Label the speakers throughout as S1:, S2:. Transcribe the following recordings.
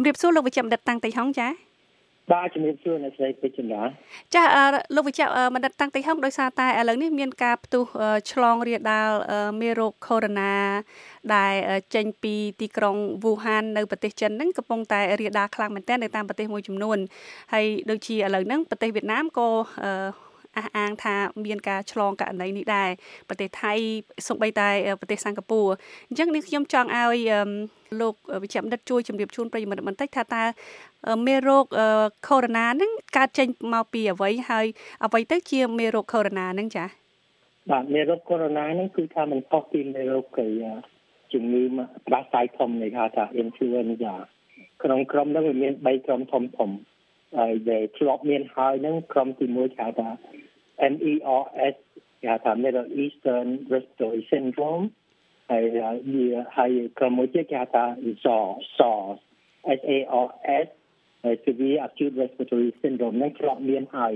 S1: ជំរាបសួរលោកវិជ្ជបណ្ឌិតតាំងតៃហុងចា
S2: បាទជំរាបសួរអ្នកស្រីពេជ្រចន្ទា
S1: ចាលោកវិជ្ជបណ្ឌិតតាំងតៃហុងដោយសារតែឥឡូវនេះមានការផ្ទុះឆ្លងរាលដាលមេរោគកូវីដ -19 ដែលចេញពីទីក្រុងវូហាននៅប្រទេសចិនហ្នឹងកំពុងតែរាលដាលខ្លាំងមែនទែននៅតាមប្រទេសមួយចំនួនហើយដូចជាឥឡូវហ្នឹងប្រទេសវៀតណាមក៏ អះអាងថាមានការឆ្លងករណីនេះដែរប្រទេសថៃសូម្បីតែប្រទេសសិង្ហបុរីអញ្ចឹងនេះខ្ញុំចង់ឲ្យលោកវិជ្ជបណ្ឌិតជួយជម្រាបជូនប្រិយមិត្តបន្តិចថាតើមេរោគកូវីដ -19 ហ្នឹងកើតចេញមកពីអ្វីហើយអ្វីទៅជាមេរោគកូវីដ -19 ហ្នឹងចា៎
S2: បាទមេរោគកូវីដ -19 ហ្នឹងគឺថាมันខុសពីមេរោគកៃជំងឺផ្ដាសាយធំនៃហៅថា influenza ក្នុងក្រុមហ្នឹងវាមាន3ក្រុមធំធំហើយ ដែលធ្លាប់មានហើយហ្នឹងក្រុមទី1គេហៅថា MERS គេហៅថា Middle Eastern Respiratory Syndrome ហើយវាហើយក្រុមមួយទៀតគេហៅថា SARS SARS SARS Severe Acute Respiratory Syndrome ហ្នឹងធ្លាប់មានហើយ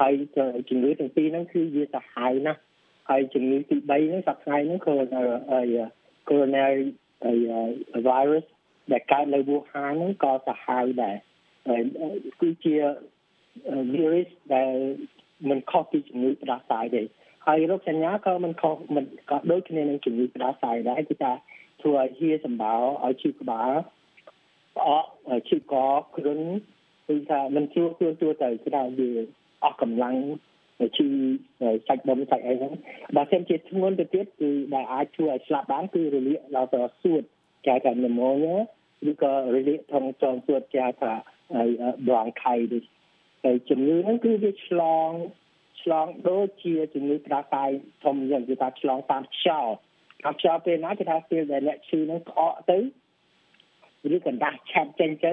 S2: ហើយជំងឺទាំងពីរហ្នឹងគឺវាសាហាវណាស់ហើយជំងឺទី3ហ្នឹងសប្តាហ៍ហ្នឹងគឺ coronary virus ដែលកើតនៅវូហានហ្នឹងក៏សាហាវដែរ គឺជា virus ដែលមិនខុសពីជំងឺផ្ដាសាយទេហើយរោគសញ្ញាក៏មិនខុសមិនក៏ដូចគ្នានឹងជំងឺផ្ដាសាយដែរគឺថាធ្វើឲ្យហៀសម្បោឲ្យឈឺក្បាលអកឈឺកគ្រុនគឺថាមិនជួទួទួទៅគឺថាវាអស់កម្លាំងឈឺសាច់ដុំសាច់អីហ្នឹងបើសិនជាធ្ងន់ទៅទៀតគឺដែលអាចធ្វើឲ្យស្លាប់បានគឺរលាកដល់ទៅសួតគេថា pneumonia ឬក៏រលាកថងចងសួតគេថា bronchitis ហើយជំងឺហ្នឹងគឺវាឆ្លងឆ្លងដូចជាជំងឺផ្ដាសាយធំយ៉ាងគឺថាឆ្លងតាមខ្យល់តាមខ្យល់ពេលណាគេថាពេលដែលអ្នកឈឺហ្នឹងក្អកទៅឬកណ្ដាស់ឆាប់ចេញទៅ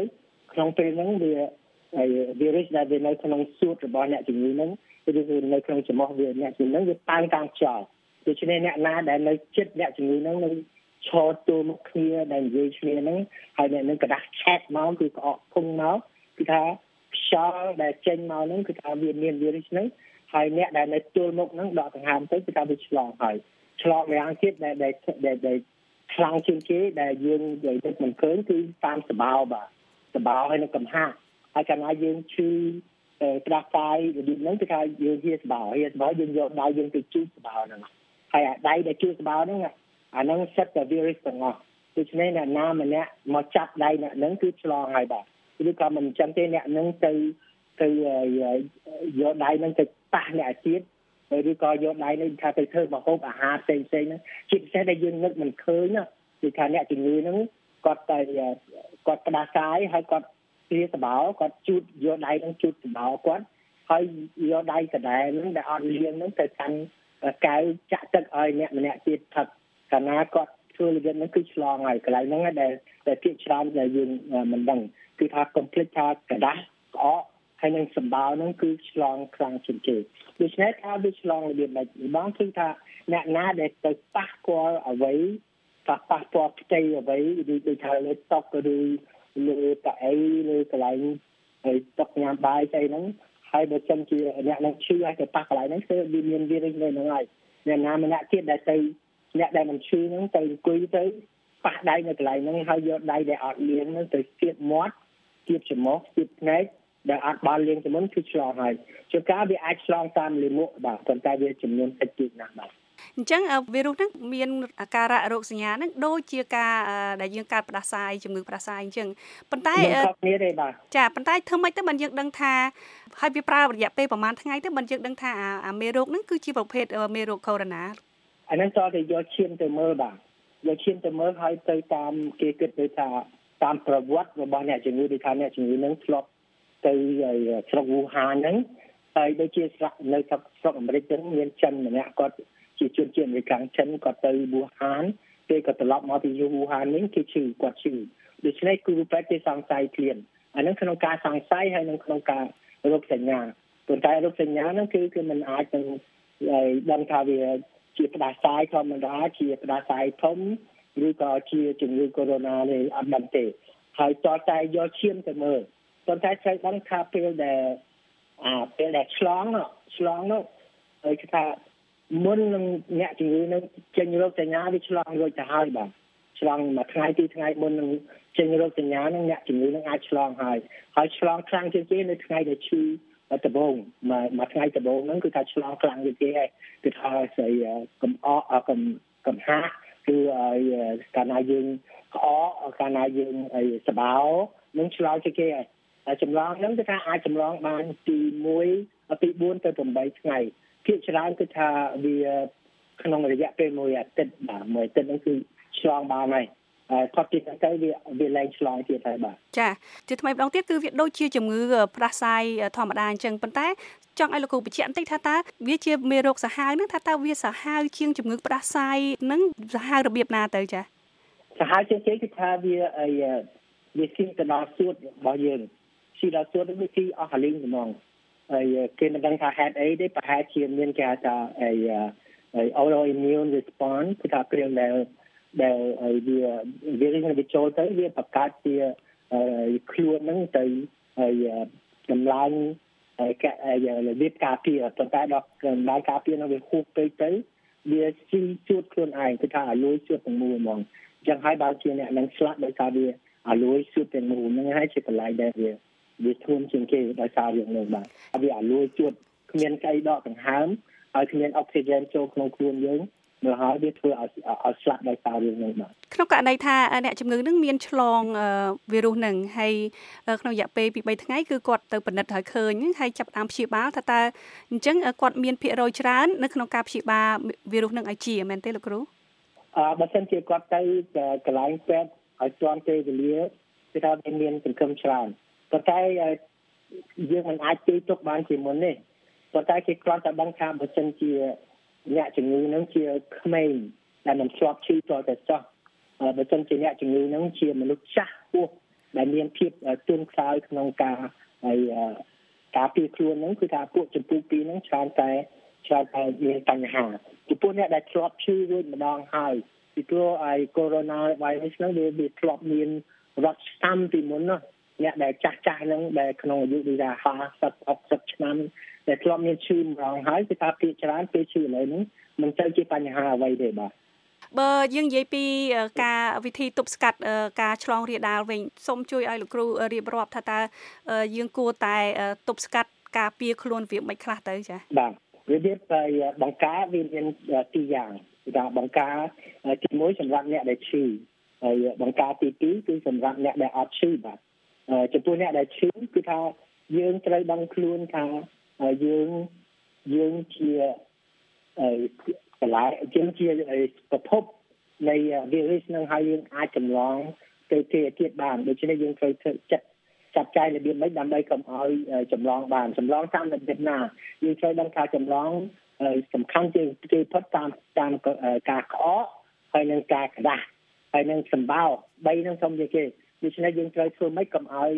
S2: ក្នុងពេលហ្នឹងវាហើយ virus ដែលវានៅក្នុងសួតរបស់អ្នកជំងឺហ្នឹងឬគឺនៅក្នុងច្រមុះវាអ្នកជំងឺហ្នឹងវាតាំងតាមខ្យល់ដូច្នេះអ្នកណាដែលនៅចិត្តអ្នកជំងឺហ្នឹងនឹង ឈរទូមុខគ្នាដែលនិយាយគ្នាហ្នឹងហើយអ្នកនឹងกระដាស់ឆាប់មកគឺក្អកភុងមកគឺថាខ្យល់ដែលចេញមកហ្នឹងគឺថាវាមាន virus ហ្នឹងហើយអ្នកដែលនៅទល់មុខហ្នឹងដកដង្ហើមទៅគឺថាវាឆ្លងហើយឆ្លងម្យ៉ាងទៀតដែលដែលដែលខ្លាំងជាងគេដែលយើងនិយាយទៅមិនឃើញគឺតាមសបោបាទសបោហើយនៅកំហាហើយកាលណាយើងឈឺផ្ដាស់កាយរបៀបហ្នឹងគឺថាយើងហៀសបោហៀសបោយើងយកដៃយើងទៅជូតសបោហ្នឹងហើយអាដៃដែលជូតសបោហ្នឹង អាហ្នឹងសិតតែ virus ទាំងអស់ដូច្នេះអ្នកណាម្នាក់មកចាប់ដៃអ្នកហ្នឹងគឺឆ្លងហើយបាទឬក៏មិនចឹងទេអ្នកហ្នឹងទៅទៅយកដៃហ្នឹងទៅប៉ះអ្នកទៀតឬក៏យកដៃនេះថាទៅធ្វើមកហូបអាហារផ្សេងផ្សេងហ្នឹងជាពិសេសដែលយើងនឹកមិនឃើញគឺថាអ្នកជំងឺហ្នឹងគាត់តែគាត់ផ្ដាសាយហើយគាត់ព្រាសបោគាត់ជូតយកដៃហ្នឹងជូតសបោគាត់ហើយយកដៃកដែហ្នឹងដែលអត់លាងហ្នឹងទៅកាន់កៅចាក់ទឹកឲ្យអ្នកម្នាក់ទៀតផឹក កាលណាគាត់ធ្វើរបៀបហ្នឹងគឺឆ្លងហើយកន្លែងហ្នឹងដែលតែភាគច្រើនដែលយើងមិនដឹងគឺថាកុំភ្លេចថាกระดาษក្អកហើយនឹងសម្បោហ្នឹងគឺឆ្លងខ្លាំងជាងគេដូច្នេះថាវាឆ្លងរបៀបម៉េចបងគឺថាអ្នកណាដែលទៅប៉ះពាល់អ្វីប៉ះប៉ះពាល់ផ្ទៃអ្វីឬដូចថាលើតុកឬលើកៅអីលើកន្លែងហើយតុកញ៉ាំបាយស្អីហ្នឹងហើយបើសិនជាអ្នកនឹងឈឺហើយទៅប៉ះកន្លែងហ្នឹងគឺវាមានវីរុសនៅហ្នឹងហើយអ្នកណាម្នាក់ទៀតដែលទៅ អ្នកដែលមិនឈឺហ្នឹងទៅអង្គុយទៅប៉ះដៃនៅកន្លែងហ្នឹងហើយយកដៃដែលអត់លាងហ្នឹងទៅស្ទាបមាត់ស្ទាបច្រមុះស្ទាបភ្នែកដែលអត់បានលាងទៅមុនគឺឆ្លងហើយជាការវាអាចឆ្លងតាមលាមកបាទប៉ុន្តែវាចំនួនតិចតួចណាស់បាទ
S1: អញ្ចឹងវីរុសហ្នឹងមានអាការៈរោគសញ្ញាហ្នឹងដូចជាការដែលយើងកើតផ្ដាសាយជំងឺផ្ដាសាយអញ្ចឹងប៉ុន្តែចាប៉ុន្តែធ្វើម៉េចទៅបានយើងដឹងថាហើយវាប្រើរយៈពេលប្រហែលថ្ងៃទៅបានយើងដឹងថាអាមេរោគហ្នឹងគឺជាប្រភេទមេរោគកូវីដ -19
S2: អាហ្នឹងតើទៅយកឈាមទៅមើលបាទយកឈាមទៅមើលហើយទៅតាមគេគិតទៅថាតាមប្រវត្តិរបស់អ្នកជំងឺដូចថាអ្នកជំងឺហ្នឹងធ្លាប់ទៅស្រុកវូហានហ្នឹងហើយដូចជាស្រុកនៅស្រុកស្រុកអាមេរិកហ្នឹងមានចិនម្នាក់គាត់ជាជនជាតិអាមេរិកចិនគាត់ទៅវូហានពេលគាត់ត្រឡប់មកពីវូហាននេះគេឈឺគាត់ឈឺដូច្នេះគឺប្រែគេសង្ស័យព្រានអានឹងក្នុងការសង្ស័យហើយនឹងក្នុងការរោគសញ្ញាប៉ុន្តែរោគសញ្ញាហ្នឹងគឺគឺมันអាចនឹងដឹងថាវា ជាផ្ដាសាយធម្មតាជាផ្ដាសាយធំឬក៏ជាជំងឺកូវីដ -19 នេះអត់ដឹងទេហើយតតែយកឈាមទៅមើលប៉ុន្តែត្រូវដឹងថាពេលដែលអាពេលដែលឆ្លងឆ្លងនោះហើយគេថាមុននឹងអ្នកជំងឺនឹងចេញរោគសញ្ញាវាឆ្លងរួចទៅហើយបាទឆ្លងមួយថ្ងៃពីរថ្ងៃមុននឹងចេញរោគសញ្ញានឹងអ្នកជំងឺនឹងអាចឆ្លងហើយហើយឆ្លងខ្លាំងជាងគេនៅថ្ងៃដែលឈឺ ដំបូងមួយមួយថ្ងៃដំបូងហ្នឹងគឺថាឆ្លងខ្លាំងជាងគេហើយគឺថាស្អីកំអកកំកំហាក់គឺកាលណាយើងក្អកកាលណាយើងអីសបោនឹងឆ្លងជាងគេហើយហើយចម្លងហ្នឹងគឺថាអាចចម្លងបានទី1ពី4ទៅ8ថ្ងៃភាគច្រើនគឺថាវាក្នុងរយៈពេលមួយអាទិត្យបាទមួយអាទិត្យហ្នឹងគឺឆ្លងបានហើយ ផុតពីទៅវាវាឡើងឆ្លងទៀតហើយបាទ
S1: ចាជាថ្មីម្ដងទៀតគឺវាដូចជាជំងឺផ្ដាសាយធម្មតាអញ្ចឹងប៉ុន្តែចង់ឲ្យលោកគ្រូបញ្ជាក់បន្តិចថាតើវាជាមេរោគសាហាវហ្នឹងថាតើវាសាហាវជាងជំងឺផ្ដាសាយហ្នឹងសាហាវរបៀបណាទៅចា
S2: សាហាវជាងគេគឺថាវាអីវាស៊ីទៅដល់សួតរបស់យើងស៊ីដល់សួតវាស៊ីអស់ហលីងហ្មងហើយគេមិនដឹងថាហេតុអីទេប្រហែលជាមានគេហៅថាអី autoimmune response គឺថាគ្រឿងដែល ដែលវាវានឹងវាចូលទៅវាបង្កើតជាខ្លួនហ្នឹងទៅហើយតម្លើងហើយរបៀបការពារប៉ុន្តែដល់កម្លាំងការពារនោះវាហួសពេកទៅវាស៊ីជួតខ្លួនឯងគឺថាឲ្យលួយជួតទាំងមូលហ្មងអញ្ចឹងហើយបើជាអ្នកនឹងស្លាប់ដោយសារវាឲ្យលួយជួតទាំងមូលហ្នឹងហើយជាកន្លែងដែលវាវាធួនជាងគេដោយសាររឿងនោះបាទវាឲ្យលួយជួតគ្មានស្អីដកដង្ហើមហើយគ្មានអុកស៊ីហ្សែនចូលក្នុងខ្លួនយើង មកហើយវាធ្វើឲ្យឲ្យស្លាប់ដោយសាររឿងនេះបាទ
S1: ក្នុងករណីថាអ្នកជំងឺនឹងមានឆ្លងវីរុសនឹងហើយក្នុងរយៈពេលពី3ថ្ងៃគឺគាត់ទៅពិនិត្យហើយឃើញហើយចាប់តាមព្យាបាលថាតើអញ្ចឹងគាត់មានភាគរយច្រើននៅក្នុងការព្យាបាលវីរុសនឹងឲ្យជាមែនទេលោកគ្រូ
S2: អឺបើសិនជាគាត់ទៅកន្លែងពេទ្យឲ្យទាន់ពេលវេលាគឺថាមានសង្ឃឹមច្រើនប៉ុន្តែយើងមិនអាចទីទុកបានជាមុនទេប៉ុន្តែគេគ្រាន់តែដឹងថាបើសិនជា អ្នកជំងឺនឹងជាក្មេងដែលមិនធ្លាប់ឈឺតតែចោះបើមិនជាអ្នកជំងឺនឹងជាមនុស្សចាស់ពោះដែលមានភាពទន់ខ្សោយក្នុងការហើយការពារខ្លួននឹងគឺថាពួកចម្ពោះពីរនឹងច្រើនតែច្រើនតែមានបញ្ហាចំពោះអ្នកដែលធ្លាប់ឈឺរួចម្ដងហើយពីព្រោះឯ corona virus ហ្នឹងវាវាធ្លាប់មានរត់ស្តាំពីមុនណាអ្នកដែលចាស់ចាស់ហ្នឹងដែលក្នុងអាយុដូចថា50 60ឆ្នាំ ដែលធ្លាប់មានឈឺម្ដងហើយគឺថាភាគច្រើនពេលឈឺឥឡូវនេះមិនទៅជាបញ្ហាអ្វីទេបាទ
S1: បើយើងនិយាយពីការវិធីទប់ស្កាត់ការឆ្លងរាលដាលវិញសូមជួយឲ្យលោកគ្រូរៀបរាប់ថាតើយើងគួរតែទប់ស្កាត់ការពារខ្លួនវាមិនខ្លះទៅចា៎
S2: បាទវារៀបតែបង្ការវាមានពីរយ៉ាងគឺថាបង្ការទី1សម្រាប់អ្នកដែលឈឺហើយបង្ការទី2គឺសម្រាប់អ្នកដែលអត់ឈឺបាទចំពោះអ្នកដែលឈឺគឺថាយើងត្រូវដឹងខ្លួនថា យើងយើងជាកន្លែងជាជាប្រភពនៃ virus នឹងហើយយើងអាចចម្លងទៅគេទៀតបានដូច្នេះយើងត្រូវធ្វើចិត្តចាត់ចែងរបៀបម៉េចដើម្បីកុំឲ្យចម្លងបានចម្លងតាមរបៀបណាយើងត្រូវដឹងថាចម្លងសំខាន់ជាងគេផុតតាមតាមការក្អកហើយនឹងការក្តាស់ហើយនឹងសម្បោ3នឹងសុំជាគេដូច្នេះយើងត្រូវធ្វើម៉េចកុំឲ្យ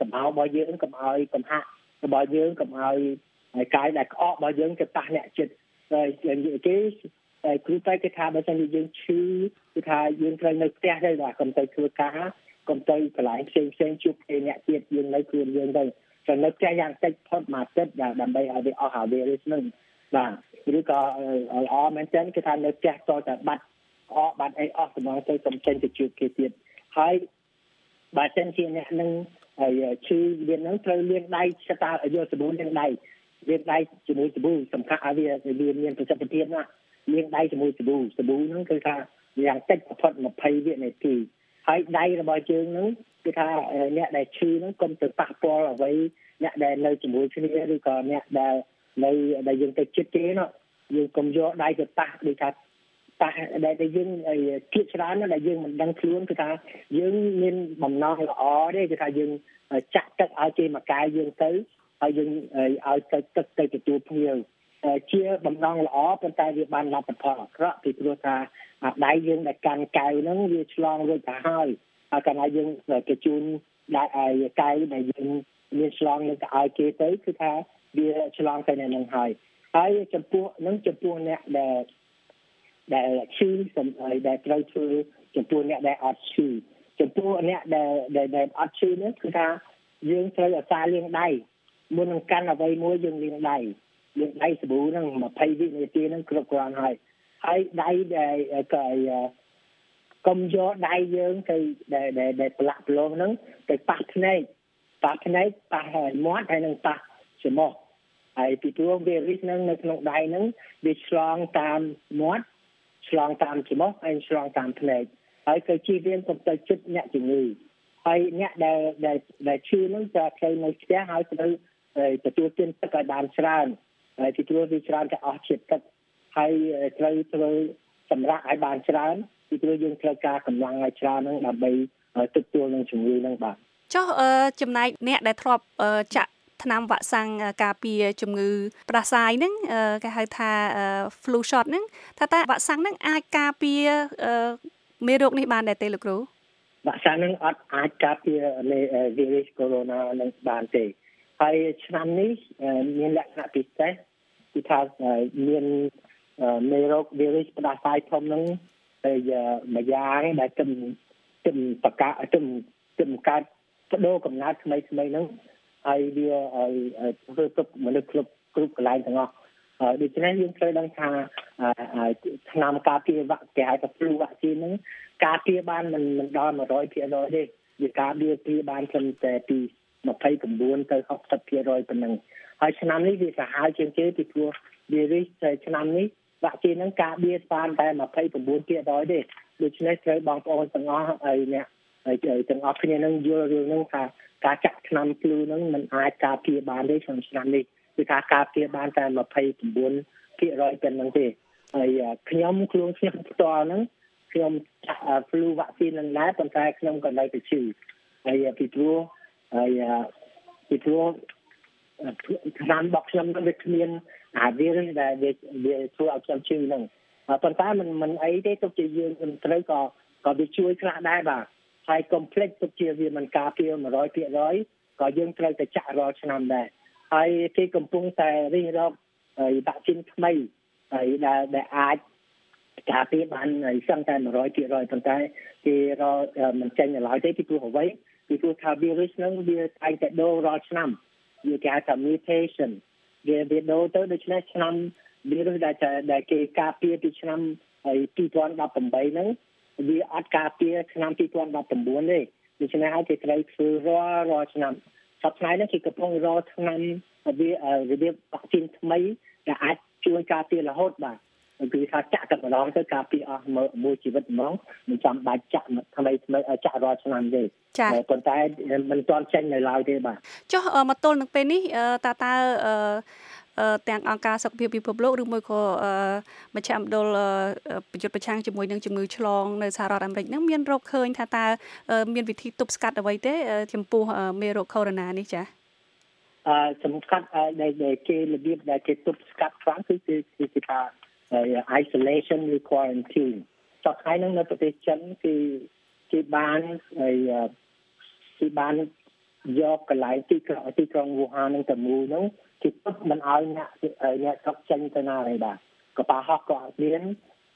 S2: សម្បោរបស់យើងកុំឲ្យកំហាក់ របស់យើងកុំឲ្យហើយកាយដែលក្អករបស់យើងទៅប៉ះអ្នកចិត្តហើយគេហើយគ្រូតែគេថាបើសិនជាយើងឈឺគឺថាយើងត្រូវនៅផ្ទះទេបាទកុំទៅធ្វើការកុំទៅកន្លែងផ្សេងផ្សេងជួបគ្នាអ្នកទៀតយើងនៅខ្លួនយើងទៅតែនៅផ្ទះយ៉ាងតិចផុតមួយទឹកដើម្បីឲ្យវាអស់អាវីរុសនឹងបាទឬក៏ល្អមែនទែនគឺថានៅផ្ទះតតែបាត់អកបាត់អីអស់សម្រាប់ទៅកុំចេញទៅជួបគេទៀតហើយបើសិនជាអ្នកនឹង ហើយឈឺវានឹងត្រូវលាងដៃស្តាយកសាប៊ូលាងដៃលាងដៃជាមួយសាប៊ូសំខាន់ឲ្យវាវាមានប្រសិទ្ធភាពណាលាងដៃជាមួយសាប៊ូសាប៊ូហ្នឹងគឺថាយ៉ាងតិចបំផុត20វិនាទីហើយដៃរបស់យើងហ្នឹងគឺថាអ្នកដែលឈឺហ្នឹងកុំទៅប៉ះពាល់អ្វីអ្នកដែលនៅជាមួយគ្នាឬក៏អ្នកដែលនៅដែលយើងទៅចិត្តគេនោះយើងកុំយកដៃទៅប៉ះដូចថា ប៉ះដែលយើងគៀកច្រើនដែលយើងមិនដឹងខ្លួនគឺថាយើងមានបំណងល្អទេគឺថាយើងចាក់ទឹកឲ្យគេមកកាយយើងទៅហើយយើងឲ្យទៅទឹកទៅទទួលភ្ញៀវជាបំណងល្អប៉ុន្តែវាបានលទ្ធផលអាក្រក់ពីព្រោះថាដៃយើងដែលកាន់កៅហ្នឹងវាឆ្លងរួចទៅហើយហើយកាលណាយើងទៅជូនដៃឲ្យកៅដែលយើងមានឆ្លងនឹងទៅឲ្យគេទៅគឺថាវាឆ្លងទៅនៅនឹងហើយហើយចំពោះនឹងចំពោះអ្នកដែល ដែលឈឺសំដែលត្រូវធ្វើចំពោះអ្នកដែលអត់ឈឺចំពោះអ្នកដែលដែលអត់ឈឺនោះគឺថាយើងត្រូវអាសាលាងដៃមុននឹងកាន់អ្វីមួយយើងលាងដៃលាងដៃសាប៊ូហ្នឹង20វិនាទីហ្នឹងគ្រប់គ្រាន់ហើយហើយដៃដែលក៏កុំយកដៃយើងទៅដែលដែលប្រឡាក់ប្រឡងហ្នឹងទៅប៉ះភ្នែកប៉ះភ្នែកប៉ះមាត់ហើយនឹងប៉ះច្រមុះហើយពីព្រោះវីរុសហ្នឹងនៅក្នុងដៃហ្នឹងវាឆ្លងតាមមាត់ ឆ្លងតាមច្រមុះហើយឆ្លងតាមភ្នែកហើយក៏ជៀសវាងកុំទៅជិតអ្នកជំងឺហើយអ្នកដែលដែលដែលឈឺហ្នឹងจะទៅនៅផ្ទះហើយត្រូវទទួលទានទឹកឲ្យបានច្រើនហើយពីព្រោះវាច្រើនតែអស់ជាតិទឹកហើយត្រូវធ្វើសម្រាប់ឲ្យបានច្រើនពីព្រោះយើងត្រូវការកម្លាំងឲ្យច្រើនហ្នឹងដើម្បីទទួលនឹងជំងឺហ្នឹងបាទ
S1: ចុះចំណែកអ្នកដែលធ្លាប់ចាក់ ថ្នាំវ៉ាក់សាំងការពារជំងឺផ្ដាសាយហ្នឹងគេហៅថា flu shot ហ្នឹងថាតើវ៉ាក់សាំងហ្នឹងអាចការពារមេរោគនេះបានដែរទេលោកគ្រូ
S2: វ៉ាក់សាំងហ្នឹងអត់អាចការពារវីរុសកូវីដ -19 នឹងបានទេហើយឆ្នាំនេះមានលក្ខណៈពិសេសគឺថាមានមេរោគវីរុសផ្ដាសាយធំហ្នឹងហើយមួយយ៉ាងដែលគឹមគឹមបកាគឹមគឹមកាត់បដូរកំណត់ថ្មីថ្មីហ្នឹង ហើយវាធ្វើទុកមនុស្សគ្រប់គ្រប់កន្លែងទាំងអស់ដូច្នេះយើងត្រូវដឹងថាឆ្នាំការពារវ៉ាក់គេហៅថា flu វ៉ាក់ស៊ីនហ្នឹងការពារបានមិនមិនដល់100%ទេវាការពារពីបានត្រឹមតែពី29ទៅ60%ប៉ុណ្ណឹងហើយឆ្នាំនេះវាសាហាវជាងគេពីព្រោះវារីសឆ្នាំនេះវ៉ាក់ស៊ីនហ្នឹងការបៀបានតែ29%ទេដូច្នេះត្រូវបងប្អូនទាំងអស់ហើយអ្នកហើយទាំងអស់គ្នានឹងយល់រឿងហ្នឹងថា ការចាក់ថ្នាំភ្លូហ្នឹងมันអាចការពារបានទេក្នុងឆ្នាំនេះគឺការការពារបានតែ29%ប៉ុណ្ណឹងទេហើយខ្ញុំខ្លួនខ្ញុំផ្ទាល់ហ្នឹងខ្ញុំចាក់ភ្លូវ៉ាក់ស៊ីនហ្នឹងដែរប៉ុន្តែខ្ញុំក៏នៅតែឈឺហើយពីព្រោះហើយពីព្រោះឆ្នាំរបស់ខ្ញុំនឹងវាគ្មានអាវីរុសដែលវាធ្វើឲ្យខ្ញុំឈឺហ្នឹងប៉ុន្តែมันมันអីទេទុកជាយើងត្រូវក៏ក៏វាជួយខ្លះដែរបាទ ហើយកុំភ្លេចទុកជាវាមិនការពារ100%ក៏យើងត្រូវតែចាក់រាល់ឆ្នាំដែរហើយគេកំពុងតែរិះរកវ៉ាក់ស៊ីនថ្មីហើយដែលដែលអាចការពារបានសឹងតែ100%ប៉ុន្តែគេរកមិនចេញឡើយទេពីព្រោះអ្វីពីព្រោះថា virus ហ្នឹងវាតែងតែដូររាល់ឆ្នាំវាគេហៅថា mutation វាវាដូរទៅដូច្នេះឆ្នាំ virus ដែលដែលគេការពារពីឆ្នាំ2018ហ្នឹង វាអត់ការពារឆ្នាំ2019ទេដូច្នេះហើយគេត្រូវធ្វើរាល់រាល់ឆ្នាំសប្តាហ៍នេះគេកំពុងរកឆ្នាំវារបៀបវ៉ាក់ស៊ីនថ្មីដែលអាចជួយការពាររហូតបាទគឺថាចាក់តែម្ដងទៅការពារអស់មួយជីវិតហ្មងមិនចាំបាច់ចាក់ថ្មីថ្មីចាក់រាល់ឆ្នាំទេ
S1: ចា៎
S2: ប៉ុន្តែមិនទាន់ចេញនៅឡើយទេបាទ
S1: ចុះមកទល់នឹងពេលនេះតើតើ ទាំងអង្គការសុខភាពពិភពលោកឬមួយក៏មជ្ឈមណ្ឌលប្រយុទ្ធប្រឆាំងជាមួយនឹងជំងឺឆ្លងនៅសហរដ្ឋអាមេរិកហ្នឹងមានរកឃើញថាតើមានវិធីទប់ស្កាត់អ្វីទេ ចំពោះមេរោគកូវីដ -19 នេះចា៎
S2: អឺសំខាន់ដែលគេរបៀបដែលគេទប់ស្កាត់ខ្លាំងគឺគឺគេថា isolation quarantine សប្តាហ៍ហ្នឹងនៅប្រទេសចិនគឺគេបានហើយគេបានយកកន្លែងទីក្រុងទីក្រុងវូហាននឹងទៅមូលហ្នឹង គេទុកមិនឲ្យអ្នកអ្នកស្រុកចេញទៅណាទេបាទកប៉ាល់ហោះក៏អត់មាន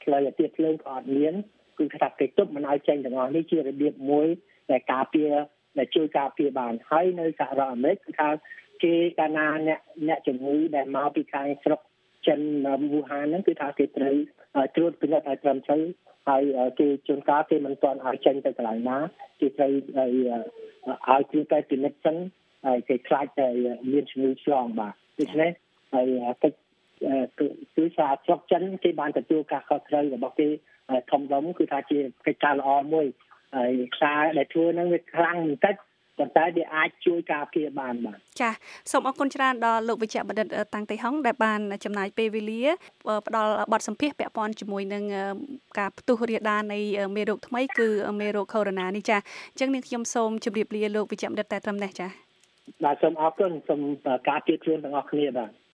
S2: ផ្លូវអាទិត្យភ្លើងក៏អត់មានគឺថាគេទុកមិនឲ្យចេញទាំងអស់នេះជារបៀបមួយដែលការពារដែលជួយការពារបានហើយនៅសហរដ្ឋអាមេរិកគឺថាគេកាលណាអ្នកអ្នកជំងឺដែលមកពីខាងស្រុកចិនវូហានហ្នឹងគឺថាគេត្រូវត្រួតពិនិត្យឲ្យត្រឹមត្រូវហើយគេជួនកាលគេមិនទាន់ឲ្យចេញទៅកន្លែងណាគេត្រូវឲ្យគេទៅពិនិត្យសិន ហើយគេខ្លាចតែមានជំងឺឆ្លងបាទដូច្នេះហើយកិច្ចគឺថាស្រុកចិនគេបានទទួលការខុសត្រូវរបស់គេធំដុំគឺថាជាកិច្ចការល្អមួយហើយខ្សែដែលធ្វើហ្នឹងវាខ្លាំងបន្តិចប៉ុន្តែវាអាចជួយការពារបានបាទ
S1: ចាសូមអរគុណច្រើនដល់លោកវិជ្ជបណ្ឌិតតាំងតៃហុងដែលបានចំណាយពេលវេលាផ្ដល់បទសម្ភាសពាក់ព័ន្ធជាមួយនឹងការផ្ទុះរាលដាលនៃមេរោគថ្មីគឺមេរោគកូវីដ -19 នេះចាអញ្ចឹងនាងខ្ញុំសូមជម្រាបលាលោកវិជ្ជបណ្ឌិតតែត្រឹមនេះចា
S2: បាទសូមអរគុណសូមការពារខ្លួនទាំងអស់គ្នាបាទ